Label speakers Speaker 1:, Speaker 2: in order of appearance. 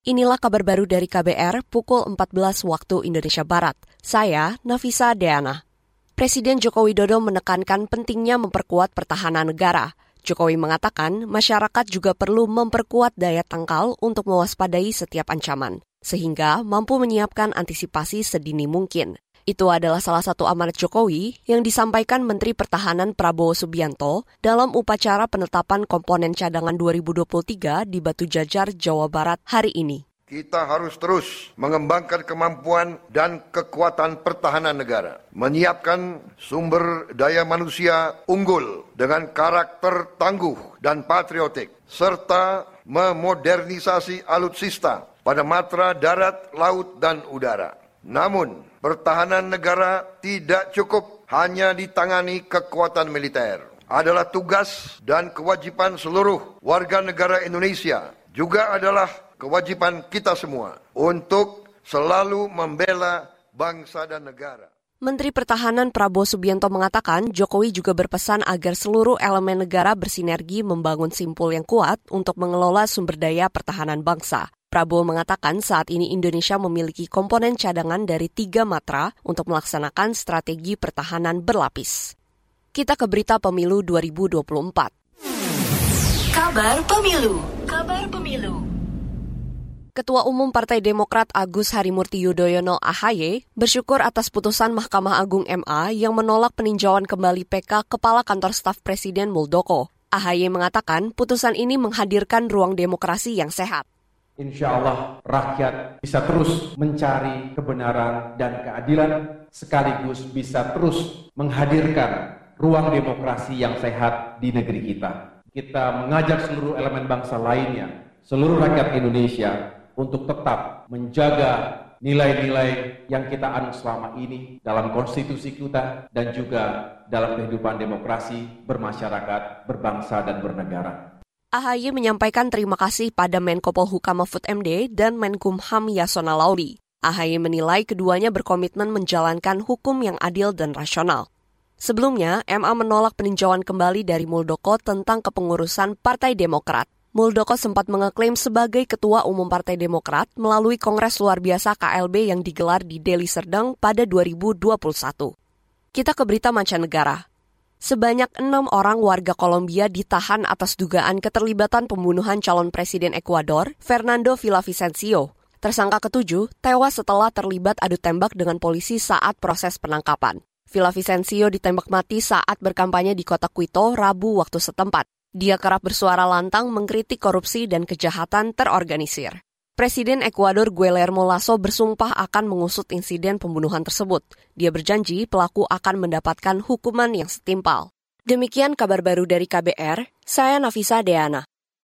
Speaker 1: Inilah kabar baru dari KBR pukul 14 waktu Indonesia Barat. Saya Nafisa Deana. Presiden Joko Widodo menekankan pentingnya memperkuat pertahanan negara. Jokowi mengatakan masyarakat juga perlu memperkuat daya tangkal untuk mewaspadai setiap ancaman, sehingga mampu menyiapkan antisipasi sedini mungkin. Itu adalah salah satu amanat Jokowi yang disampaikan Menteri Pertahanan Prabowo Subianto dalam upacara penetapan komponen cadangan 2023 di Batu Jajar, Jawa Barat hari ini.
Speaker 2: Kita harus terus mengembangkan kemampuan dan kekuatan pertahanan negara, menyiapkan sumber daya manusia unggul dengan karakter tangguh dan patriotik, serta memodernisasi alutsista pada matra darat, laut, dan udara. Namun, pertahanan negara tidak cukup hanya ditangani kekuatan militer. Adalah tugas dan kewajiban seluruh warga negara Indonesia. Juga adalah kewajiban kita semua untuk selalu membela bangsa dan negara.
Speaker 1: Menteri Pertahanan Prabowo Subianto mengatakan Jokowi juga berpesan agar seluruh elemen negara bersinergi membangun simpul yang kuat untuk mengelola sumber daya pertahanan bangsa. Prabowo mengatakan saat ini Indonesia memiliki komponen cadangan dari tiga matra untuk melaksanakan strategi pertahanan berlapis. Kita ke berita pemilu 2024.
Speaker 3: Kabar pemilu. Kabar pemilu.
Speaker 1: Ketua Umum Partai Demokrat Agus Harimurti Yudhoyono AHY bersyukur atas putusan Mahkamah Agung MA yang menolak peninjauan kembali PK Kepala Kantor Staf Presiden Muldoko. AHY mengatakan putusan ini menghadirkan ruang demokrasi yang sehat.
Speaker 4: Insya Allah rakyat bisa terus mencari kebenaran dan keadilan sekaligus bisa terus menghadirkan ruang demokrasi yang sehat di negeri kita. Kita mengajak seluruh elemen bangsa lainnya, seluruh rakyat Indonesia untuk tetap menjaga nilai-nilai yang kita anut selama ini dalam konstitusi kita dan juga dalam kehidupan demokrasi, bermasyarakat, berbangsa, dan bernegara.
Speaker 1: AHY menyampaikan terima kasih pada Menko Polhukam Mahfud MD dan Menkumham Yasona Lauri. AHY menilai keduanya berkomitmen menjalankan hukum yang adil dan rasional. Sebelumnya, MA menolak peninjauan kembali dari Muldoko tentang kepengurusan Partai Demokrat. Muldoko sempat mengeklaim sebagai Ketua Umum Partai Demokrat melalui Kongres Luar Biasa KLB yang digelar di Deli Serdang pada 2021. Kita ke berita mancanegara. Sebanyak enam orang warga Kolombia ditahan atas dugaan keterlibatan pembunuhan calon presiden Ekuador, Fernando Villavicencio. Tersangka ketujuh tewas setelah terlibat adu tembak dengan polisi saat proses penangkapan. Villavicencio ditembak mati saat berkampanye di kota Quito Rabu waktu setempat. Dia kerap bersuara lantang mengkritik korupsi dan kejahatan terorganisir. Presiden Ekuador Guillermo Lasso bersumpah akan mengusut insiden pembunuhan tersebut. Dia berjanji pelaku akan mendapatkan hukuman yang setimpal. Demikian kabar baru dari KBR, saya Nafisa Deana.